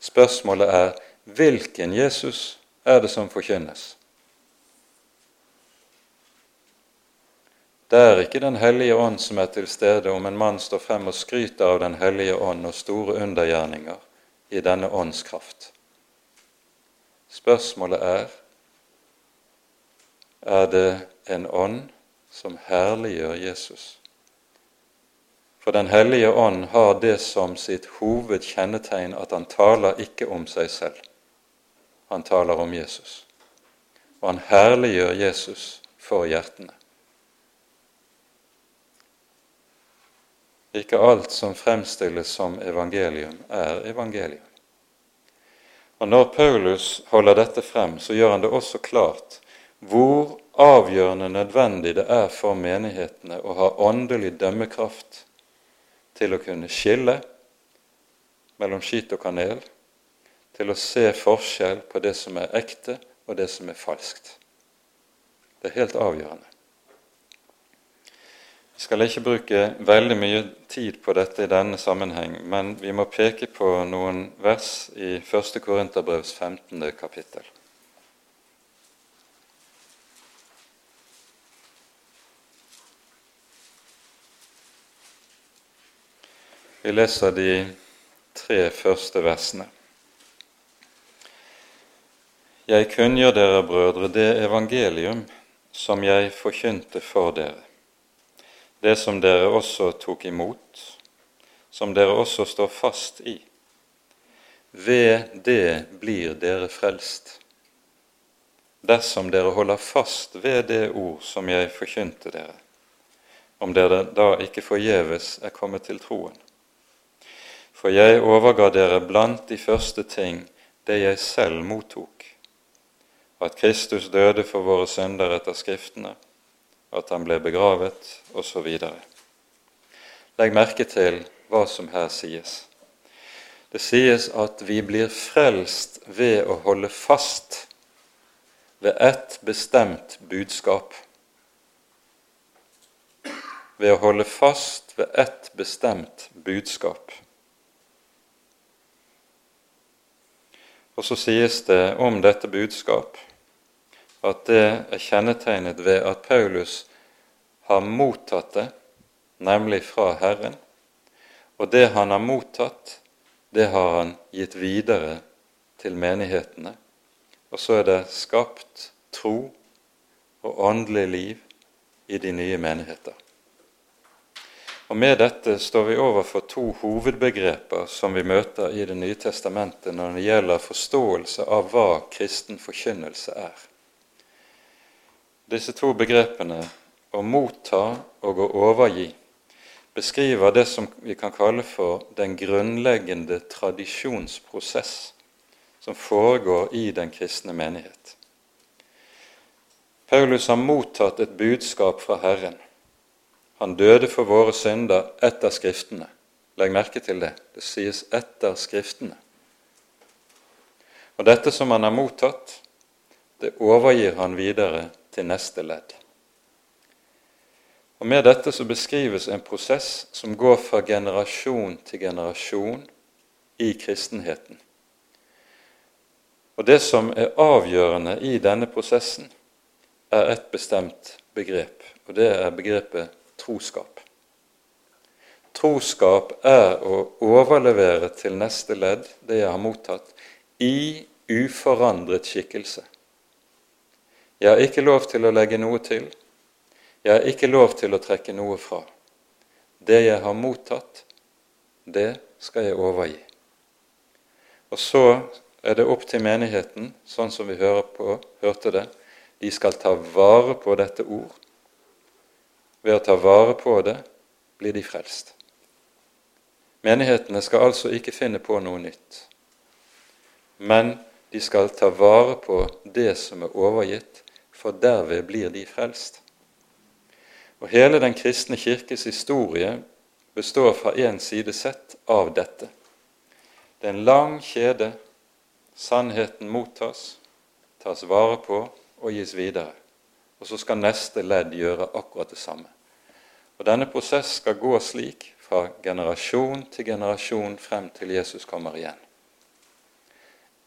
Speaker 1: Spørsmålet er hvilken Jesus er det som forkynnes? Det er ikke Den hellige ånd som er til stede om en mann står frem og skryter av Den hellige ånd og store undergjerninger i denne åndskraft. Spørsmålet er er det en ånd som herliggjør Jesus. For Den hellige ånd har det som sitt hovedkjennetegn at han taler ikke om seg selv. Han taler om Jesus. Og han herliggjør Jesus for hjertene. Ikke alt som fremstilles som evangelium, er evangelium. Og Når Paulus holder dette frem, så gjør han det også klart hvor avgjørende nødvendig det er for menighetene å ha åndelig dømmekraft til å kunne skille mellom skit og kanel, til å se forskjell på det som er ekte, og det som er falskt. Det er helt avgjørende. Vi skal ikke bruke veldig mye tid på dette i denne sammenheng, men vi må peke på noen vers i 1. Korinterbrevs 15. kapittel. Vi leser de tre første versene. Jeg kunngjør dere, brødre, det evangelium som jeg forkynte for dere, det som dere også tok imot, som dere også står fast i. Ved det blir dere frelst, dersom dere holder fast ved det ord som jeg forkynte dere, om dere da ikke forgjeves er kommet til troen. For jeg overga dere blant de første ting det jeg selv mottok, at Kristus døde for våre synder etter Skriftene, at han ble begravet, osv. Legg merke til hva som her sies. Det sies at vi blir frelst ved å holde fast ved ett bestemt budskap. Ved å holde fast ved ett bestemt budskap. Og så sies det om dette budskap at det er kjennetegnet ved at Paulus har mottatt det, nemlig fra Herren. Og det han har mottatt, det har han gitt videre til menighetene. Og så er det skapt tro og åndelig liv i de nye menigheter. Og Med dette står vi overfor to hovedbegreper som vi møter i Det nye testamentet når det gjelder forståelse av hva kristen forkynnelse er. Disse to begrepene, å motta og å overgi, beskriver det som vi kan kalle for den grunnleggende tradisjonsprosess som foregår i den kristne menighet. Paulus har mottatt et budskap fra Herren. Han døde for våre synder etter Skriftene. Legg merke til det. Det sies etter Skriftene. Og dette som han har mottatt, det overgir han videre til neste ledd. Og Med dette så beskrives en prosess som går fra generasjon til generasjon i kristenheten. Og Det som er avgjørende i denne prosessen, er et bestemt begrep, og det er begrepet troskap. Troskap er å overlevere til neste ledd det jeg har mottatt, i uforandret skikkelse. Jeg har ikke lov til å legge noe til, jeg har ikke lov til å trekke noe fra. Det jeg har mottatt, det skal jeg overgi. Og så er det opp til menigheten, sånn som vi på, hørte det. De skal ta vare på dette ord. Ved å ta vare på det blir de frelst. Menighetene skal altså ikke finne på noe nytt, men de skal ta vare på det som er overgitt, for derved blir de frelst. Og hele den kristne kirkes historie består fra én side sett av dette. Det er en lang kjede. Sannheten mottas, tas vare på og gis videre. Og så skal neste ledd gjøre akkurat det samme. Og Denne prosess skal gå slik fra generasjon til generasjon frem til Jesus kommer igjen.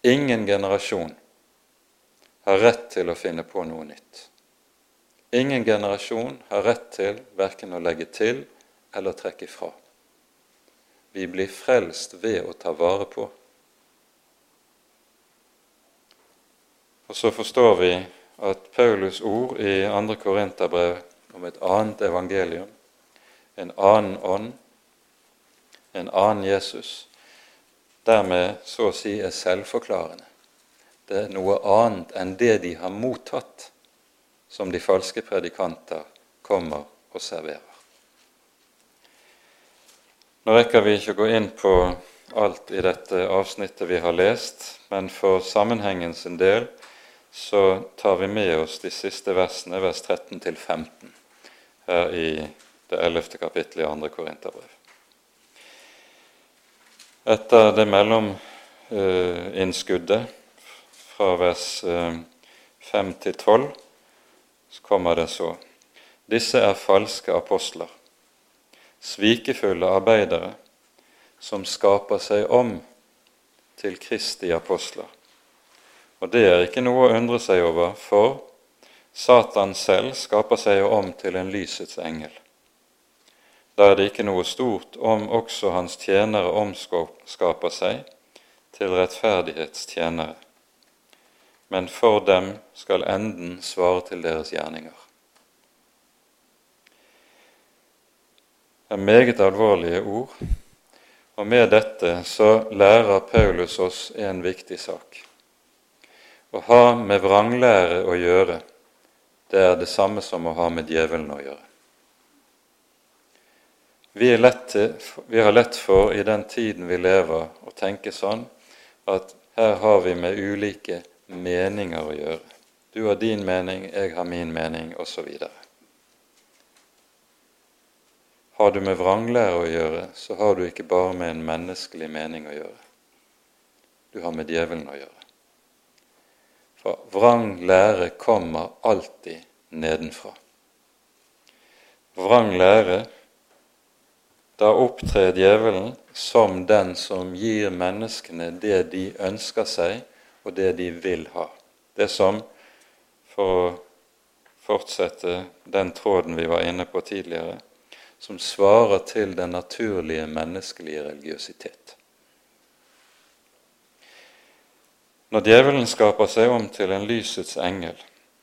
Speaker 1: Ingen generasjon har rett til å finne på noe nytt. Ingen generasjon har rett til verken å legge til eller trekke fra. Vi blir frelst ved å ta vare på. Og så forstår vi at Paulus' ord i 2. Korinterbrev om et annet evangelium, en annen ånd, en annen Jesus, dermed så å si er selvforklarende. Det er noe annet enn det de har mottatt som de falske predikanter kommer og serverer. Nå rekker vi ikke å gå inn på alt i dette avsnittet vi har lest, men for sammenhengens del så tar vi med oss de siste versene, vers 13 15, her i det 11. kapittelet i 2. Korinterbrev. Etter det mellominnskuddet fra vers 5 eh, til 12 så kommer det så. Disse er falske apostler, svikefulle arbeidere, som skaper seg om til Kristi apostler. Og det er ikke noe å undre seg over, for Satan selv skaper seg jo om til en lysets engel. Da er det ikke noe stort om også hans tjenere omskaper seg til rettferdighetstjenere men for dem skal enden svare til deres gjerninger. Det er meget alvorlige ord, og med dette så lærer Paulus oss en viktig sak. Å ha med vranglære å gjøre, det er det samme som å ha med djevelen å gjøre. Vi, til, vi, har lett for i den tiden vi lever, å tenke sånn at her har vi med ulike meninger å gjøre. Du har din mening, jeg har min mening, osv. Har du med vranglære å gjøre, så har du ikke bare med en menneskelig mening å gjøre. Du har med djevelen å gjøre. For vrang lære kommer alltid nedenfra. Vrang lære, da opptrer djevelen som den som gir menneskene det de ønsker seg, og det de vil ha. Det som, for å fortsette den tråden vi var inne på tidligere, som svarer til den naturlige menneskelige religiøsitet. Når djevelen skaper seg om til en lysets engel,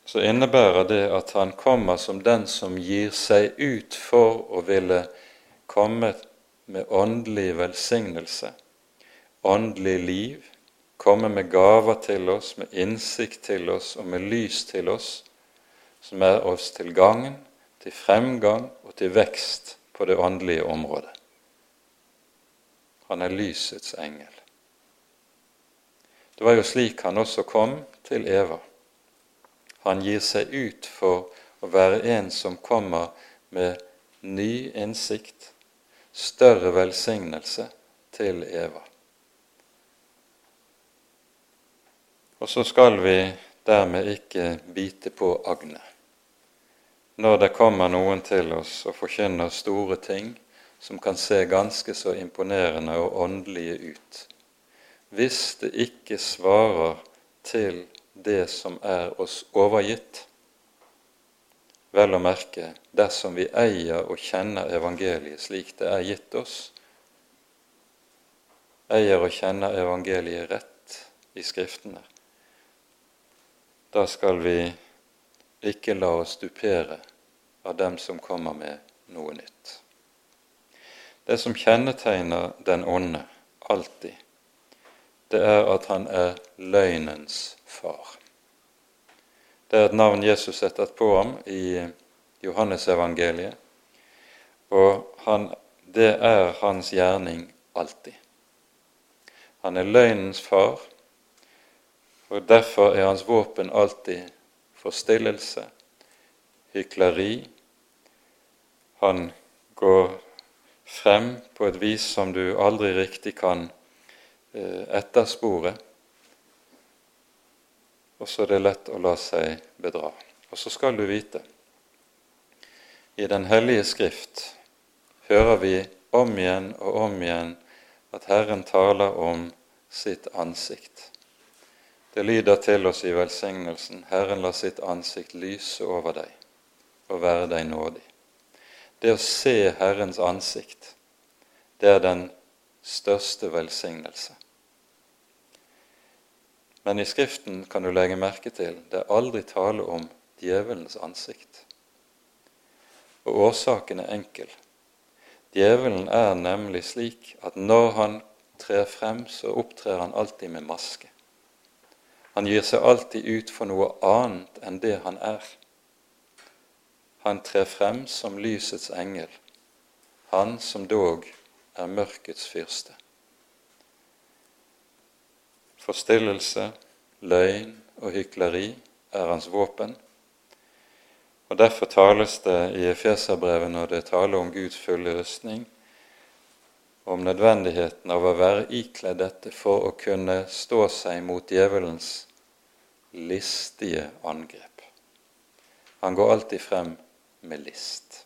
Speaker 1: så innebærer det at han kommer som den som gir seg ut for å ville komme med åndelig velsignelse, åndelig liv, komme med gaver til oss, med innsikt til oss og med lys til oss, som er oss til gagn, til fremgang og til vekst på det åndelige området. Han er lysets engel. Det var jo slik han også kom til Eva. Han gir seg ut for å være en som kommer med ny innsikt, større velsignelse til Eva. Og så skal vi dermed ikke bite på agnet. Når det kommer noen til oss og forkynner store ting som kan se ganske så imponerende og åndelige ut, hvis det ikke svarer til det som er oss overgitt. Vel å merke dersom vi eier og kjenner evangeliet slik det er gitt oss, eier og kjenner evangeliet rett i Skriftene, da skal vi ikke la oss dupere av dem som kommer med noe nytt. Det som kjennetegner den onde alltid, det er at han er løgnens far. Det er et navn Jesus setter på ham i Johannesevangeliet, og han, det er hans gjerning alltid. Han er løgnens far, og derfor er hans våpen alltid forstillelse, hykleri. Han går frem på et vis som du aldri riktig kan Eh, etterspore, og så er det lett å la seg bedra. Og så skal du vite i Den hellige Skrift hører vi om igjen og om igjen at Herren taler om sitt ansikt. Det lyder til oss i velsignelsen Herren lar sitt ansikt lyse over deg og være deg nådig. Det å se Herrens ansikt, det er den største velsignelse. Men i Skriften kan du legge merke til det er aldri tale om djevelens ansikt. Og årsaken er enkel. Djevelen er nemlig slik at når han trer frem, så opptrer han alltid med maske. Han gir seg alltid ut for noe annet enn det han er. Han trer frem som lysets engel, han som dog er mørkets fyrste. Forstillelse, løgn og hykleri er hans våpen. Og Derfor tales det i Efeserbrevet når det taler om Guds fulle rustning, om nødvendigheten av å være ikledd dette for å kunne stå seg mot djevelens listige angrep. Han går alltid frem med list.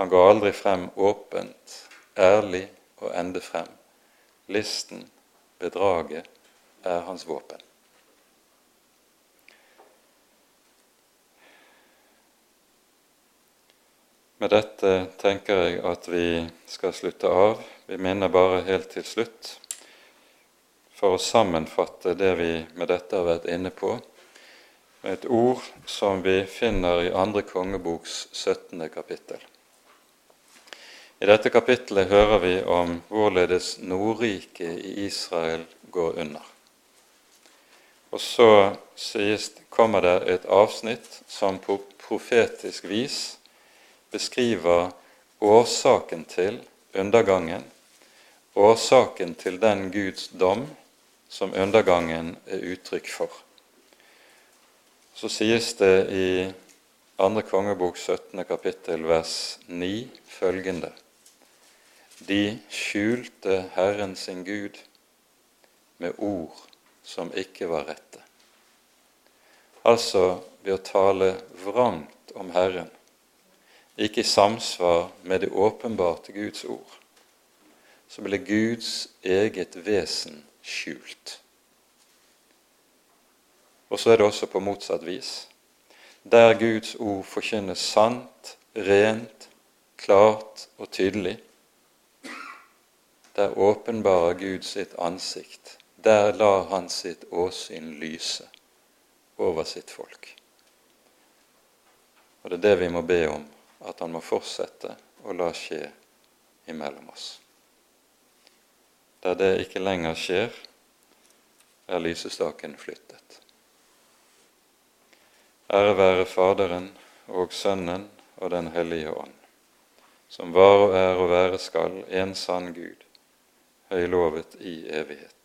Speaker 1: Han går aldri frem åpent, ærlig og ende frem. Listen Bedraget er hans våpen. Med dette tenker jeg at vi skal slutte av. Vi minner bare helt til slutt, for å sammenfatte det vi med dette har vært inne på, med et ord som vi finner i andre kongeboks 17. kapittel. I dette kapittelet hører vi om hvorledes Nordriket i Israel går under. Og så sies, kommer det et avsnitt som på profetisk vis beskriver årsaken til undergangen, årsaken til den Guds dom som undergangen er uttrykk for. Så sies det i 2. kongebok 17. kapittel vers 9 følgende de skjulte Herren sin Gud med ord som ikke var rette. Altså ved å tale vrangt om Herren, ikke i samsvar med det åpenbarte Guds ord, så ble Guds eget vesen skjult. Og så er det også på motsatt vis. Der Guds ord forkynnes sant, rent, klart og tydelig, der åpenbarer Gud sitt ansikt. Der lar han sitt åsyn lyse over sitt folk. Og det er det vi må be om, at han må fortsette å la skje imellom oss. Der det ikke lenger skjer, er lysestaken flyttet. Ære være Faderen og Sønnen og Den hellige ånd, som var og er og være skal en sann Gud, høylovet i evighet.